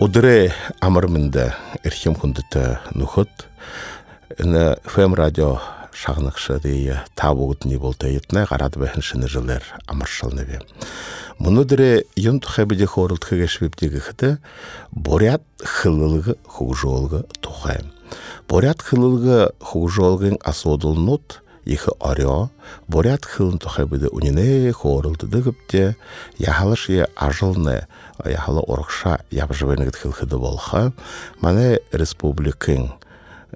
Удыре амырмында эрхем хундыта нухот. Ына ФМ радио шағнықшы дейі табуғыт не болта етіне қарады бәхін шыны жылар амыршылны бе. Мұны дүре юн тұхабиде хорылт хыгешвептегі хыты борят хылылығы хугжолғы тухай. Борят хылылығы хугжолғын асодылнут ихы орё, борят хылын тухабиде унине хорылтыды гіпте, яхалыш е ажылны, яхалы орықша ябжывенігіт хылхыды болха, мане республикын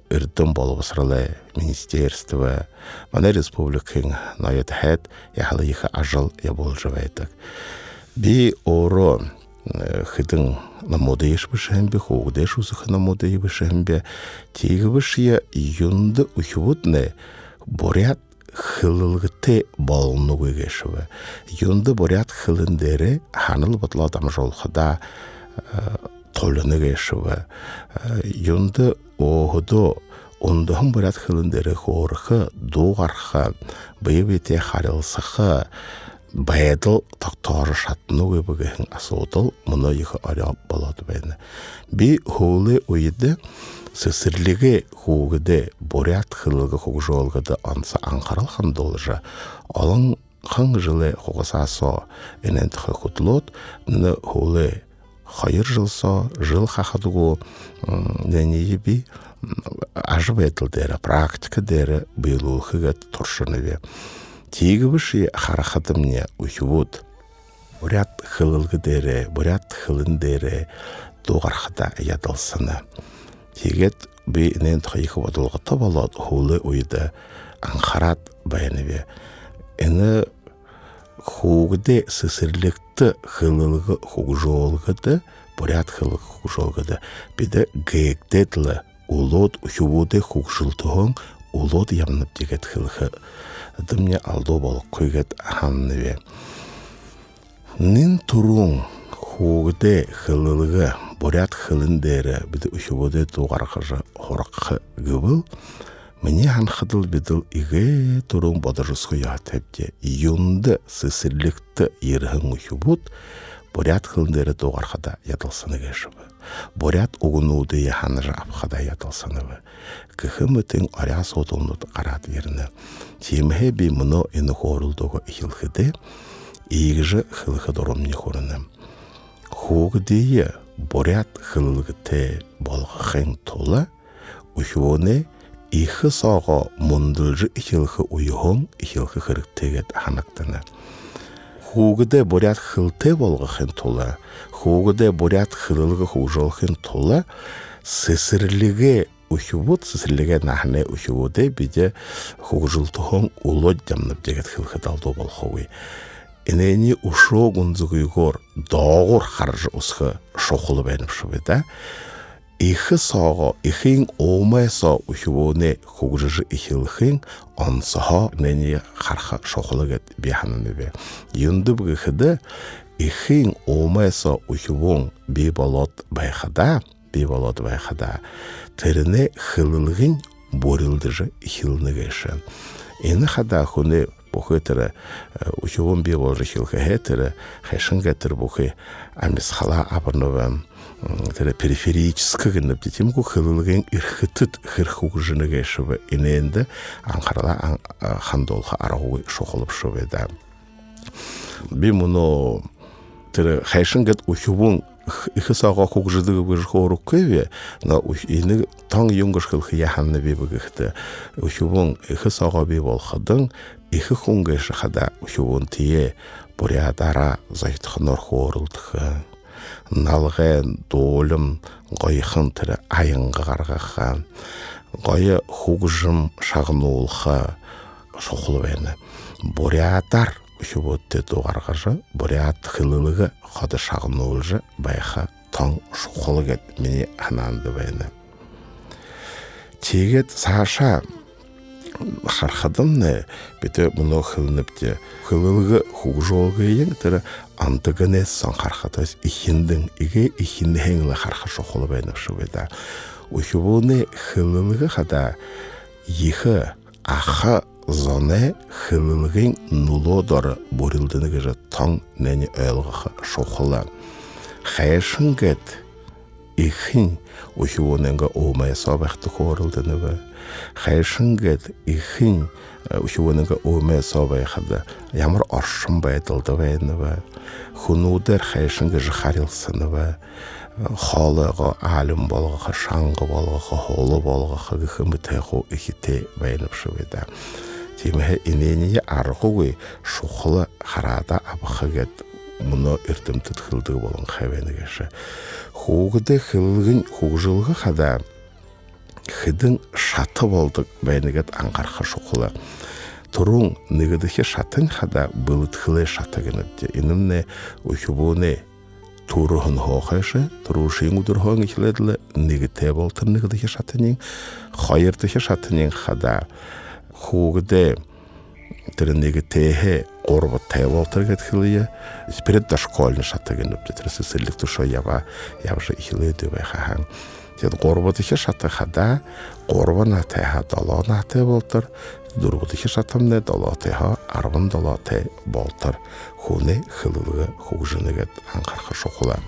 үрдім болып сырылы министерство, мане республикын ноет хэт, яхалы ихы ажыл я бол живайтык. Би оро хыдың намоды еш бішімбе, хоғды шузықы намоды еш бішімбе, тегі бішия юнды ухивудны, борят хылылгыты болну гешеве. Юнды борят хылындері ханыл бұтла адам жолхыда толыны гешеве. Юнды оғыды ондығын борят хылындері хорықы, доғарқы, бейбете харылсықы, баядыл тақтары шатыны өбігіхін асудыл, мұны егі аряп болады бәйні. Би хулы ойды, сесірлігі хугыды борят хылығы хугжолгыды анса аңқарал хандолжа алың хан жылы хугасасо энен тхы хутлот ны хулы хайыр жылсо жыл хахадугу нени би ажып етілдері практика дері биылухыға туршыныве. Тигі біші харахатымне ухивуд. Бурят хылылгы дері бурят хылын дері доғархыда ядылсыны. Тегет би нен тхайхы бодолгота болот хулы уйда анхарат баяныбе. Эне хугде сысырлыкты хылылгы хугжолгыды бурят хылык хугжолгыды. Биде гектетлы улот ухубуде хугжылтыгын улот ямнып дегет хылхы. Дымне алдо болук койгет ханныбе нин турун хугде хылылгы бурят хылындері биді үшібоде туғарқыжы хораққы гыбыл, мне ханхыдыл бидыл иге турун бодырысқы ятепте юнды сысырлікті ерхің үшібуд, бурят хылындері туғарқыда ятылсыны кешібі. Бурят угунуды яханыжы апқада ятылсыныбы. Көхі мүтін аря сотылнут қарат еріні. Темхе би мұны ені хорылдығы ихилхыды, игжі хылхы дұрым не хорыным. Хугдие борят хылгыте болгахын тола ухуоне ихы саға мұндылжы ихилхы уйхон ихилхы хырыктегет ханактана. Хугде борят хылте болгахын тола, хугде борят хылылгы хужолхын тола, сесірліге ухубут сесірліге нахне ухубуде биде хугжылтыхон улод jamnып дегет хылхы далдо болховы. Энени ушо гунзугуйгор доогур харж усхы шохулы бәйніп шубеда. Ихы саға, ихин омайса ухивоне хугжыжы ихилхин ансаха нени харха шохулы гет бихананы бе. Юнды бұгыхыды ихин омайса ухивон би болот байхада, би болот байхада, тіріне хылылғын борилдыжы ихилны геші. Ені хада хуне бухытыры учуун би болжы хилхы хетыры хэшин гетыр бухы амис хала абырнова тыры периферическы гынып дитим ку хылылгын ирхытыт хырхуг жыны гешыбы иненде анхарала хандолха би муно тыры хэшин гет учуун ихы саға хугжыдығы бір хору көве, на ини таң юнгыш хылхы яханны би бігіхті. Учубун ихы саға би болхадың, ихы хунга шахада учубун тие бурядара зайтхынор хорылдығы. Налғы долым ғойхын тірі айынғы қарғаға, ғойы хугжым шағынулға шоқылы бәні. Бурядар үшібөтте доғарғажы, бурят хылылығы қады шағынулжы байха шоқылы кет мені ананды бәні. Тегет саша хархадымны бите мұны хылыныпте хылылығы хугжолғы ең тірі антыгыне сан хархатас ихиндің иге ихинді хеңлі харха шоқылы бәйніп шубеда. Ухюбуны хылылығы хада ихы аха зоне хылылығын нулодары борилдыны гыжы таң нәне өйлғақы шоқылы. Хайшын гет ихин ухивоненга омая собахты хорылдыныбы хайшынгет ихин ухивоненга омая собайхада ямар оршын байдылды байныбы хунудер хайшынга жахарилсыныбы хаалыға алым болғаға шаңғы болғаға холы болғаға гыхымы тэху ихите байнып шыбыда тимэхэ инэни аргугы шухлы харада абахагет мұны иртімтіт хылдығы болын хәвенігеші. Хуғыды хылғын хуғжылғы хада хыдың шаты болдық бәйнігет аңғарқа шуқылы. Турун нигдихи шатын хада былыт хылы шаты генепте. Инымне ухюбуне туруһын хоохайшы, турушин удурхон ихледле нигте болтыр нигдихи шатынин, хайырдихи шатынин хада хуғыды тіріндегі тейхе орбы тайвалтыр кетхилия спирит да школьны шаттаген өпті тірісі сірлік тұшо ява явжы ихилы дөбай хахан тед горбы тихе шатты хада горбы на тайха дало на тай болтыр дурбы тихе шаттамне дало тайха арбын дало тай болтыр хуне хылылығы хугжынығет аңқарқа шоқыла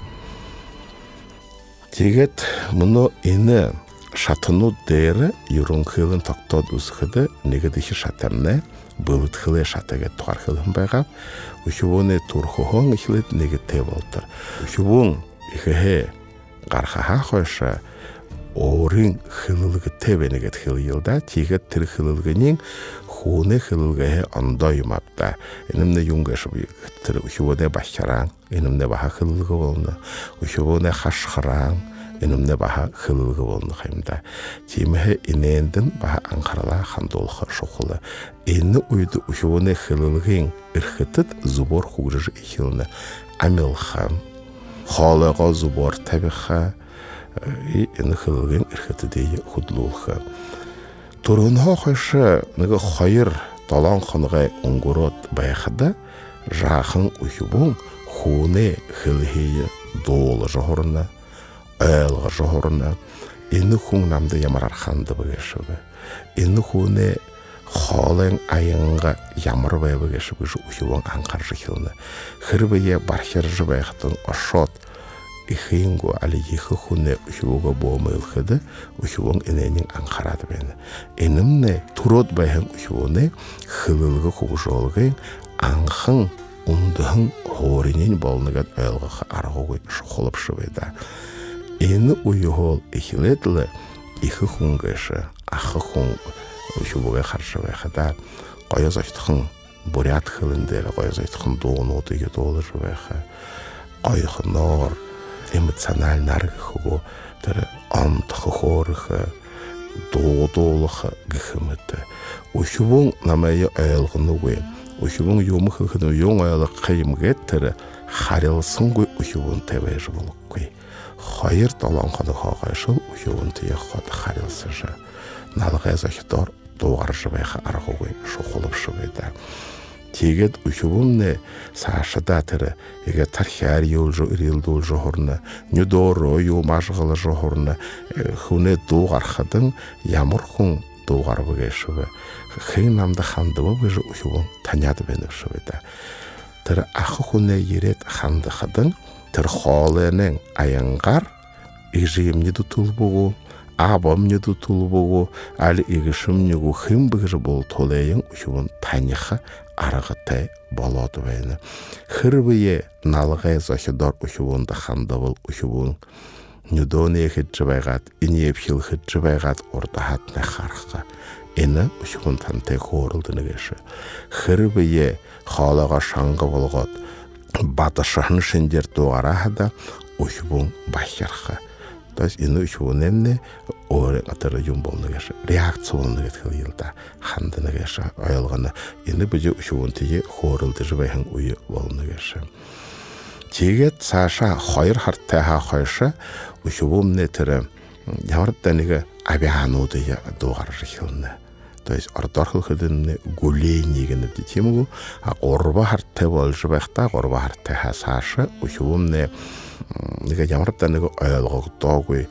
тегет мұны ені шатыну дәрі юрун хылын тоқтод узхыды негедихи шатамне былыт хылы шатаге туар хылын байгап ухювоне турхухон ихлет неге те болтыр ухювон ихе гархаха хойша орин хылылыгы тебенегет хыл йылда тигет тир хылылыгынин хуне хылылгахе анда юмапта энемне юнгаш тир ухювоне башчаран энемне баха хылылыгы болны ухювоне хашхаран инымне баха хылылғы болны хаймда. Тимехе инендін баха анқарала хандолха шоқылы. Инны уйды ухуыны хылылғын ирхытыт зубор хугрыжы ихилны. Амилха, халыға зубор табиха, и хылылғын ирхыты дейі худлулха. Турынха хайшы ныгы хайыр талан хынғай уңгурот баяхыда, жақын ухубун хуне хылхейі долы жоғырына, айлға жоғырына ені хүн намды ямар арханды бігешігі ені хүне холен айынға ямар бай бігешігі жу ухивон аңқар жихилны хырбые бархер жыбайхтын ошот ихингу али ихы хуне ухивуга боомылхыды ухивон эненин аңқарады бені энімне турот байхын ухивоне хылылғы хугжолғы аңхын ундыхын хоринин болныгат айлға арғуғы шухолып шыбайда Ины уйгол ихилетлы ихы хунгышы, ахы хун шубуга харшы байхада қояз айтқын бурят хылындер қояз айтқын дону деге долы жубайха қойхы нор эмоциональ наргы хугу тірі антхы хорыхы доодолыхы гыхымыты. Ушубун намайы айлғыны гуй ушубун юмы хыхыны юң тірі харилсын гуй ушубун болық гуй хоёр долоон хоног хоогойшил уюунт яхот харилсыжы налгай зохидор дуугаржы байха аргугүй шухулвшы байда тэгээд ухювумне саашада тэр эгэ тархиар юулжу ирилдүүлжу хорна нүдоро юу машгал жохорна хүнэ дуугархадан ямар хүн дуугар бгэшвэ хэн намда хандва гэж ухювун таняд бэнэвшвэ да тэр ах хүнэ ирээд хандахадан тэр хоолойнын аянгаар ижимни тутулбугу абомни тутулбугу али игишимнигу химбигир бол тулейин учубун таниха аргатай болоду байна хырбые налгай зохидор учубунда хандавыл учубун нүдоне хиджбайгат инепхил хиджбайгат орда хатна харха эне учубун тантай хорылдыныгеши хырбые хаалага шаңғы болгот батышын шендер туарахада ухбун бахярха то есть ины ухбунемне оре атары юм болныгеш реакция болныгет хылылда хандыныгеш айылганы ины бүже ухбун тиге хорылды жыбайхан уйы болныгеш тегет саша хайр хартаха хайша ухбумне тірі ямар данига абиануды дугар жихылны то есть ордорхох хэдэн гүлэнийг нь бид тийм үү а гурва хартай болж байхдаа гурва хартай хасааш өшөөмнэ нэг ямар да нэг ойлгогдоогүй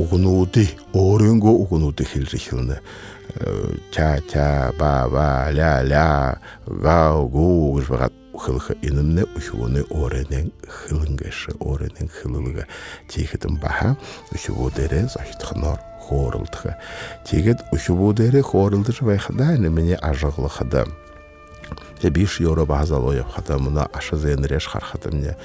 үгнүүдийг өөрөнгөө үгнүүдийг хэлж хэлнэ э, ча ча ба ба ля ля га гу гэж байгаа хылха инэмнэ өшгөөний өрөнэн хылэнгэш өрөнэн хылэлгэ тийхэтэн баха? Өшгөө дээрээ зогтхоноор хорылдығы тегет ушубу дере хорылдыр байхада немене ажыглыхыда беш еуро базал хата мына ашы зенреш хархата мне.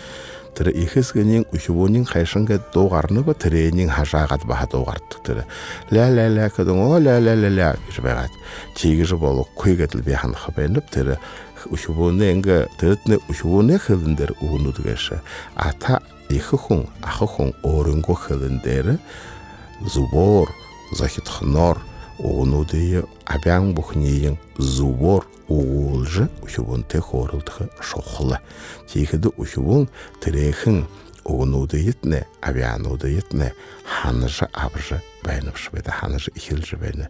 Тірі ихесгенен ушубунин хайшынга доғарны ба тіренин хажагат баха доғарттык тірі. Ля ля ля кыдың о ля ля ля ля жбагат чигижи болу куйгатыл бехан хабайнып тірі ушубуны энге тірітне ушубуны хылындер угунудгеше ата ихы хун ахы хун орынго хылындері зубор захитхнор угунудые абяң бухниен зубор уолжы ушубун те хорылдығы шохлы. Тегіді ушубун тірехін угунуды етне, авиануды етне, ханыжы абжы байнып шыбайды, ханыжы ихилжы бәйні.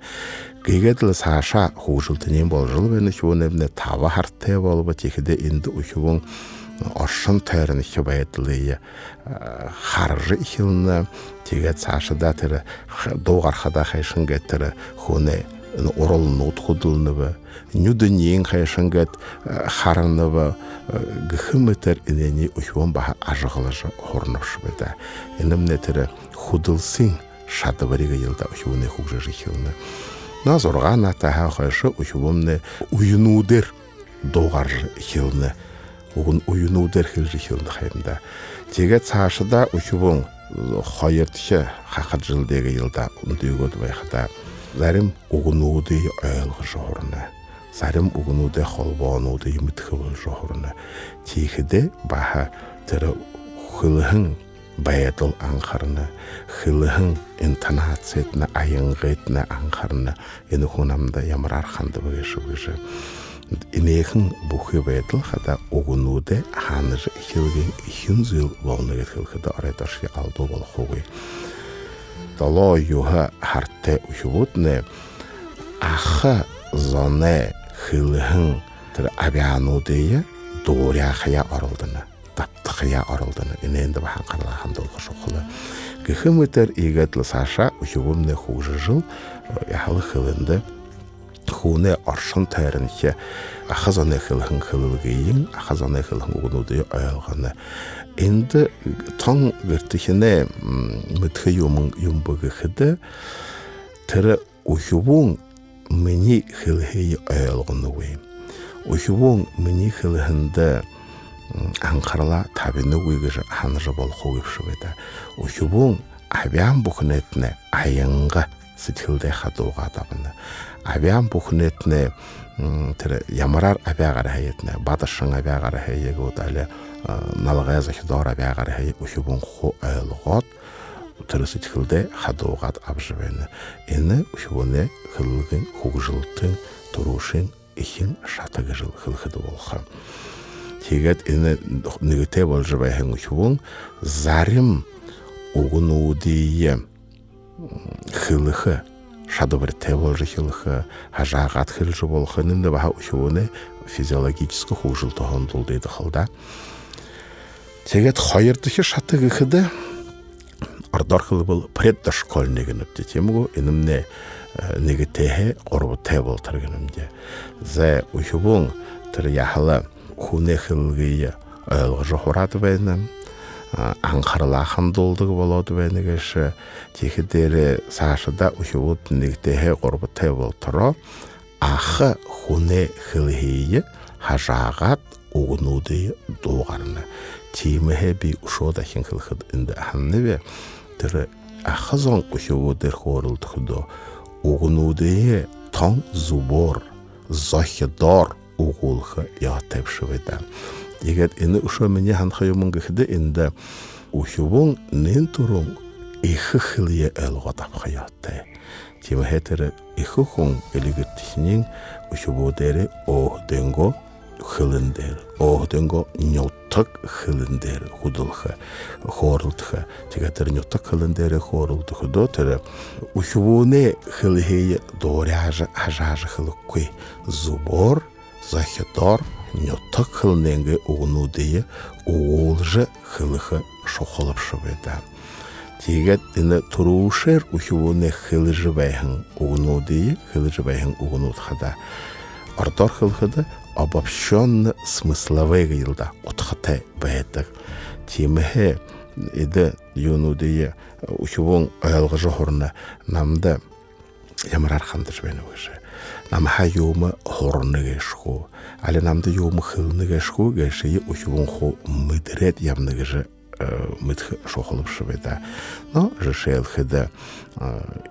Гейгеділі саша хужылтынен болжыл бәйні шуын әбіне тава хартте болыбы тегіді инді ушубун оршын тәрін ихе бәйділі харжы ихилны тегет сашыда тірі доғархада хайшын геттірі хуне оролын утхудылныбы нюдынен хайшынгат харынныбы гыхымытыр инени ухуон баха ажығылыжы хорнывшы беда инымне тірі худылсын шады барига йылда ухуоне хугжы жихилны назорган атаха хайшы ухуомне уюнудер доғаржы хилны угун уюнудер хилжы хилны хайымда теге цашыда ухуон хайыртшы хақыт жылдегі йылда ундүйгөд байхада зарим угунуды ойлғы жорны зарим угунуды холбонуды юмытхыбыл жорны тихиде баха тірі хылыхын баядыл аңқарны хылыхын интонациятны айыңғытны аңқарны ені хунамда ямрар ханды быгышы быгышы инехын бухы баядыл хада угунуды ханыжы хилген ихин зыл волнығыт хылхыда арайташы алды бол хугы дало юха харте ухубутне аха зоне хылыхын тір абианудыя доряхая орылдыны таптықия орылдыны иненді бахан қарлахан долғы шоқылы гыхым өтер игетлі саша ухубумне хужы жыл яхалы хылынды хуне оршын тайрынхе ахазаны хылхын хылылгыйын ахазаны хылхын угнуды оялғаны енді таң гертихіне мытхы юмын юмбыгы хыды тірі ухубун мені хылхыйы оялғыны уйым ухубун мені хылхынды аңқарла табины уйгыжы ханжы бол хугыпшы беді ухубун абян бухнетне айыңғы сытхылдай хадуға табыны абян бухнетне тірі ямарар абягар хаятне батышын абягар хаяга утале налгая захидор абягар хая ухубун ху айлгот тірі сытхылдай хадуғат абжыбені ені ухубуне хылгын хугжилтын турушын ихин шатыгы жыл хылхыды болха тегет ені нигите болжыбай хэн ухубун зарим угунуудие хылыхы те болжы хылыхы хажағат хылжы болхы німді баха учуыны физиологически хужыл тохон дул дейді хылда. Тегет хайырдыхы шаты гыхыды. Ордор хылы был преддошкольный гынып детемгу инімне неге техе орбу те бол тыргынымде зе учубун тыр яхылы хуне хылгые ойлғы жохураты бәйнім аңқарлахан долдығы болады бәнігіші текідері сашыда ұшуыт нігтеге ғорбытай бол тұро ақы хуне хылхейі хажағат угнуды доғарны тимеhe би ушода хин хылхыд инде ханнебе тірі ақы зон ұшуыдыр хорылдықыдо угнуды тон зубор зохидор угулхы ятепшыведа егет эни ушо мене ханхаюмун гыхды инде ухюбун нин турун ихы хылье элго тапхаятты тима хетере ихы хун элигиттихнин ухюбудери о денго хылындер. О денго ньоттак хылындер худулха хорултха тигатер ньоттак хылындер хорултха дотере ухюбуне хылье доряжа ажажа хылыккуй зубор захидор ньоттак хылненге угнудые уолжы хылыхы шохолыпшы беда. Тигет дine турушер ухивуне хылыжы байхын угнудые хылыжы байхын угнуд хада. ордор хылхыды обобщенно смысловые гылда отхате бэдэг тимэхэ иде юнудие ухивон аялгыжы хорна намда ямар архандыш бэна выше намха юма хорны гэшху. Али намда юма хылны гэшху гэши ухивон хо мыдрет ямны гэжы мытх шохолып но жышел хыда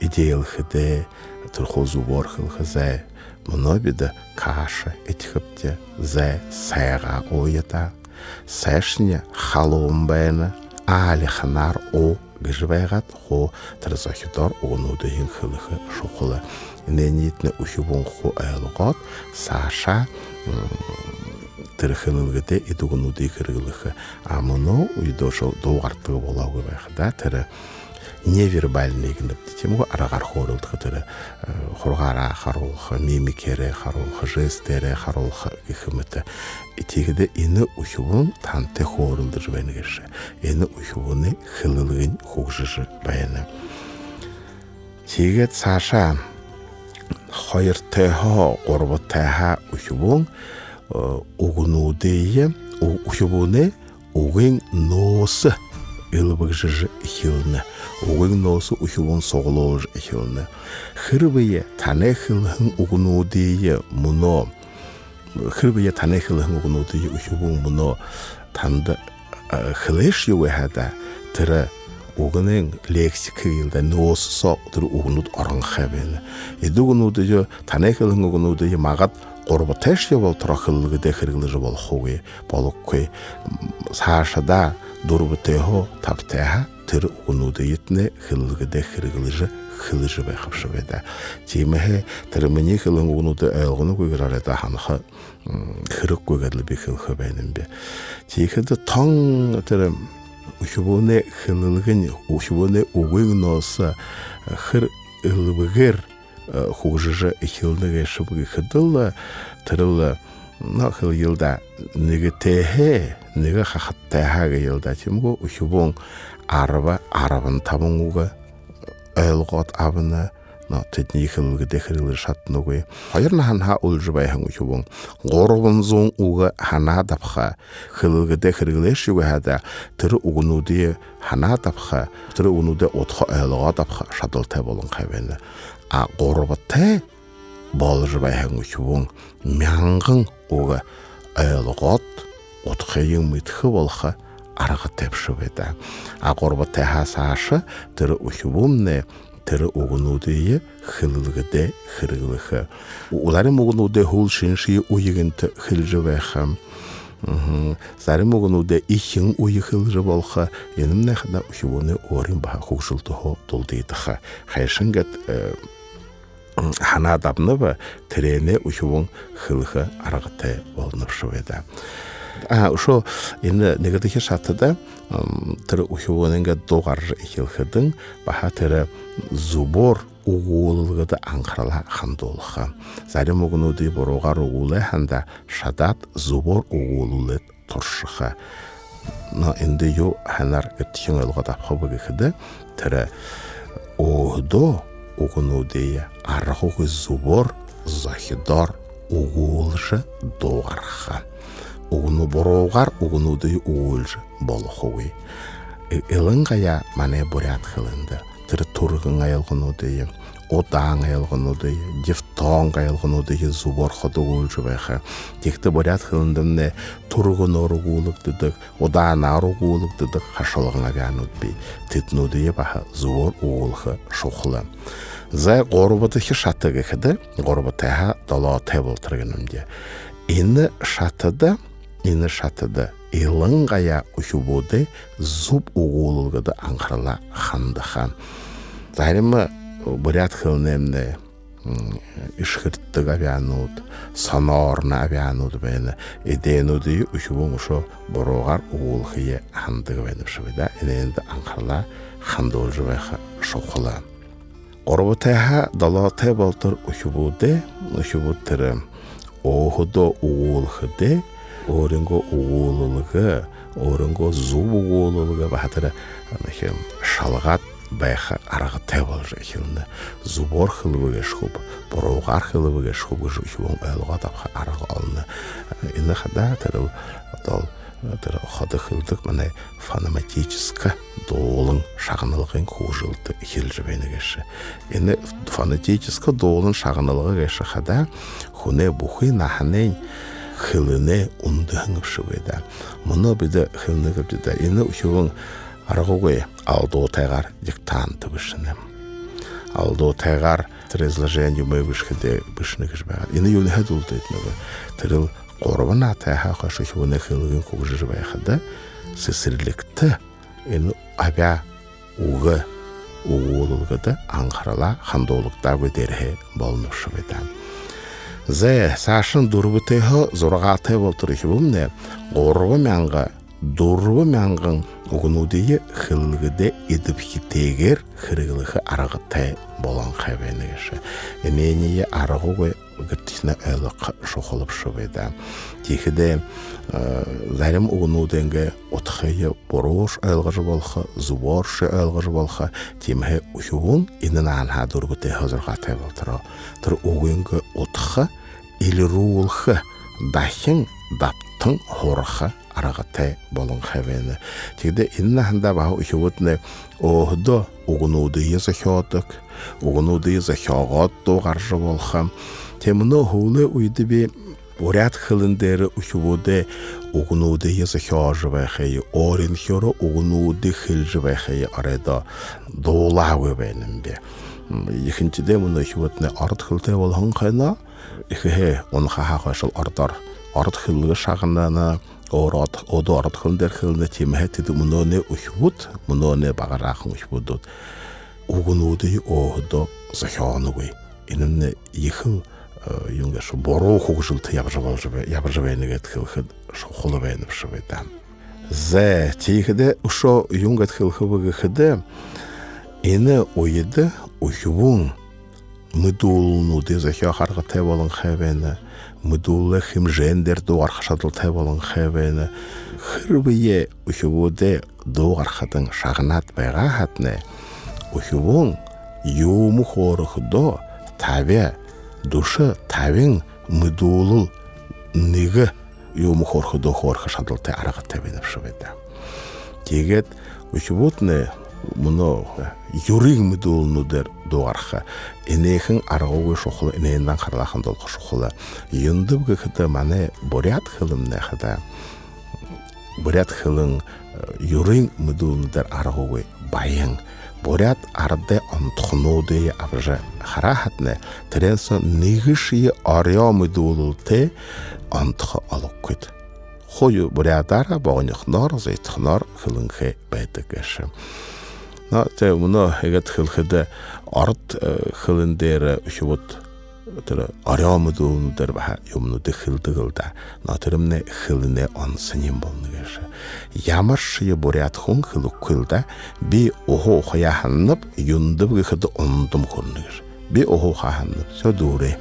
идеял хыда турхол зубор хыл хызай мұнобиді каша этихіпте зай сайға ойыта. Сайшыне халуым байны али ханар о гыжбайгат хо тырзахидор огнуды хин хылыхы шухулы ненитне ухибун хо айлгот саша тырхылылгыте идугнуды кыргылыхы амыно уйдошо доугартыгы болаугы байхыда невербальный гнып тем арагар хорылд хытыры хоргара харулха мимикере харулха жестере харулха ихмыты итигде ины ухюбун танте хорылды жбенгеше ины ухюбуны хылылгын хугжыжы баяны. Тиге цаша хоёр тэхо горбо тэха ухюбун угнудeye ухюбуны угын носы. ылбыгжыж хилны, угыгнос ухивон соглож хилны. Хырбые танэхилхэн угнуудие муно. Хырбые танэхилхэн угнуудие ухивон муно. Танда хилэш юу хада тэр угнын лексик хэлдэ нөөссө тэр угнууд оронхай байна. Эдүгнүүд юу танэхилхэн угнууд юу магад гурб тэш явал трохилгэдэ хэрэглэж болохгүй болохгүй цаашаа дурбтехо таптеха тэр угнуды итне хылгы дэхэргэлж хылж байхавш бэда тимэхэ тэр миний хылын угнуды ойлгоно гүгэрарэда ханха хэрэггүй гэдэл би хэлхэ байна юм бэ тийхэд тон тэр ухибоне хылылгын ухибоне угын носа хэр ылбгэр хугжыжы ихилныгэ шыбгы хыдылла тырылла нахыл йылда неге хахаттахага йылда тимго ухибон арба арабын табыңуга ойлгот абына но тэдний хылгы дэхрилы шатнугы хайрна ханха улжбай хан ухибон горбын зон уга хана дапха хылгы дэхрилы шуга хада тэр угнуди хана дапха тэр угнуди отхо ойлгот дапха шадал таболон кайбена а горбатай болж байхан үхвэн мянган уга ойлгоод утхын мэдхэ болха арга тавьшвэда а горбатай хасааш тэр үхвэмнэ тэр угнуудыг хилэлгэдэ хэрэглэх уларын угнуудыг хөл шинши уйгэнт хэлж байхам зарим угнуудыг ихэн уйхэлж болох энэмнэхна үхвүнэ өөрийн баха хөгшөлтөө дулдыдах хайшингат ханаад авнав тэрэне ухивун хылха аргатай болнавшвэда а ошо энэ нэгдэх шатада тэр ухивун ингээд дугаар ихэлхэдэн баха тэр зубор угуулгад анхаарлаа хандуулах зарим угнуудыг буруугаар угуулаа ханда шадаад зубор угуулуулад турших но энэ юу ханаар гэтхэн ойлгоод авах гэхэд тэр өөдөө угнуудыя архуг зубор захидор угуулж дуугарха угну буруугаар угнуудыг угуулж болохгүй элэнгая мане бурят хылында тэр турган аялгнуудыг удаан аялгнуудыг дифтонг аялгнуудыг зуборход угуулж байха тэгтээ бурят хылындэмнэ турган оргуулгддаг удаан аргуулгддаг хашалган авианууд би. Тэднүүдээ баха зубор угуулха шухлаа за горбот их шата гэхэд горбот ха долоо тэбл энэ шатада илэн гая ухубоде зуб угуулгад анхаарла хандахан зарим бурят хөлнэмнэ ишхэрдэг авианууд соноорна авианууд байна эдэнүүдийг ухубон ошо буруугаар угуулхие хандаг байна шүү да энэнд анхаарла хандуулж байх шухлаа Горботайха долоотой болдор ухибүүдэ ухибүүд тэр өөрөнгөө угуулга өөрөнгөө зүв угуулга бахатар нэхэм шалгаад байха арага тебол же хилне зубор хылвыге шхуб боругар хылвыге шхуб же хубон элга тапха арага алны инна хада терил дол тэр ходы хылдык мына фонематическа доолын шагынылгын хужылты хилж бенегеше эне фонетическа доолын шагынылгы геше хада хуне бухи наханен хылыне ундынгып шубеда мұны биде хылныгып дида эне ухугун аргугы алдо тайгар диктант бишне алдо тайгар тэр изложение мы вышхеде бишнегиш багат эне юне хадул дейтнеге тэрил Qorban атаха қашы хуны хылгын кугжыр байхада сесирликті ені абя уғы уғулылгыды аңқарала хандолықта көдерхе болнушы бедан. Зе сашын дурбутехо зоргаты болтырыхы бумне qorba мәңгі дурбы мәңгін угунудии хылгыде идip хитегер хыргылыхы арагытай болан хабенегеше. Эмение арагугы гыртисна айлық шохолып шубеда. Тихиде зарим угунуденге отхыя борош айлгыжы болха, зуборшы айлгыжы болха, тимхе ухугун инын анха дурбуте хазыргатай болтыра. Тыр угунге отха или рулхы дахин даптың хорха арагате болон хавене тигде инна ханда ба ухуутне охдо угнуды яса хёток угнуды яса хёгот то гаржы болхам темно хулы уйдби бурят хылындер ухвуде угнуды языхёжвэхэй орин хёро угнуды хылжвэхэй арэда дуулавы бэнэмбе ихэнчидэ мөн ухвутны ард хылтэй бол хонхайна ихэ он хахаа шал ардар ард хыллы шагнана. Ород одорд хылдер хылны тимхэтэд мөнөне ухвут мөнөне багарахан ухвудуд угнуды оодо захёнугэй энэ ихэл юнга шо боро хугжылты ябжавал жабе ябжавайнигет хылхыд шо холовайнып шыбайдан зе тихде ушо юнгат хылхыбыгы хыды ины ойыды ухвун мыдулнуды захя харга теболын хабена мыдулы химжендер дуар хашадыл теболын хабена хырбые ухвуде дуар хатын шагнат байга хатне ухвун юму хорых до табе душа табин мыдулул нига юму хорх до хорх шадыл те арага тебенеп шубеда тегет ухвутне муно юриг мыдуулнудер дуарха энехэн аргууг шухал энээндан харлахан долго шухал юндып гэхэд мане бурят хылымне хада бурят хылын юриг мыдуулнудер аргууг баян бурят арде онтхнууды авжа харахатны тэрэнс нэгши орёмдуулте онтх олоккит хою бурядара богнохноор зэтхноор хөлөнхэ байдаг гэш но тэ өмнө хэгэт хөлхөд орд э, хөлөн дээр шивд тэр ариамдуун дээр баха юмнууд хилдэгэлда на тэрмнэ хилнэ онсыним болно гэж ямар ши бурят хүн хилуккылда би охо хоя ханнап юндып гэхэд ондом хөрнө гэж би охо ханнап сөдүрэ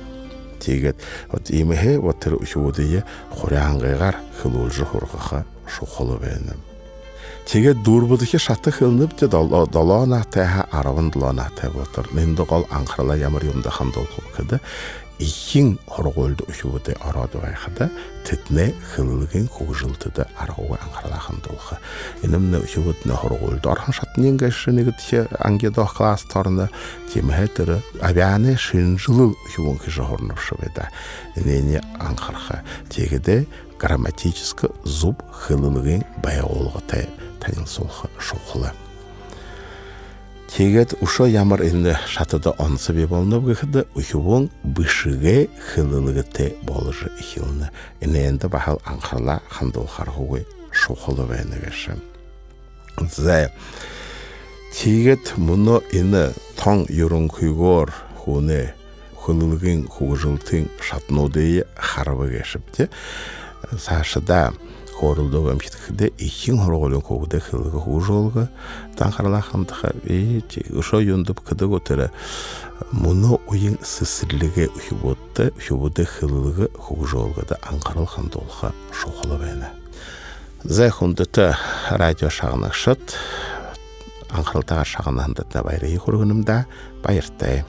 тэгээд вот имэхэ вот тэр шуудыя хурянгайгаар хилүүлж хургаха шухал байна Тэгээд дүүрбүлхи шатах хилнэп тэ долоонатай ха 17 болтор нэндэ гол анхарлаа ямар юмда хандуулах гэдэг ихэн хоргоолд өшөөдө ороод байхад тэднээ хиллэгийн хөгжилтэд аргууг анхаарлаа хандуулах. Энэмнэ өшөөд нэ хоргоолд орхон шатны ингээд нэгд ангидо класс торно тимхэтэр авианы шинжил өшөөн гэж хорновш байда. Энэний анхаарах. Тэгэдэ грамматический зуб баяуулгатай танилцуулах шухлаа. Тэгээд ушо ямар энэ шатада онсы би болно гэхэд ухивон бишге хилэлгэтэ болж ихилнэ. Энэ энд бахал анхала хандуулахар хугой шухал байна гэшэн. За тэгээд мөнө энэ тон ерөнхийгоор хүнэ хөлөлгийн хугжилтын шатнуудыг харваг гэшвтэ. Саашда хорулдог амхитгэдэ ихэн хорголын хөвдө хэлгэ хужолга танхарлахамдха и ошо юндуп кыдаг отера муно уйын сесирлеге хуботта хубоде хэлгэ хужолгада анхарал хандулха шохоло байна зэ хундата радио шагнашат аңқылтаға шағынанды да байрайы құрғынымда байыртай.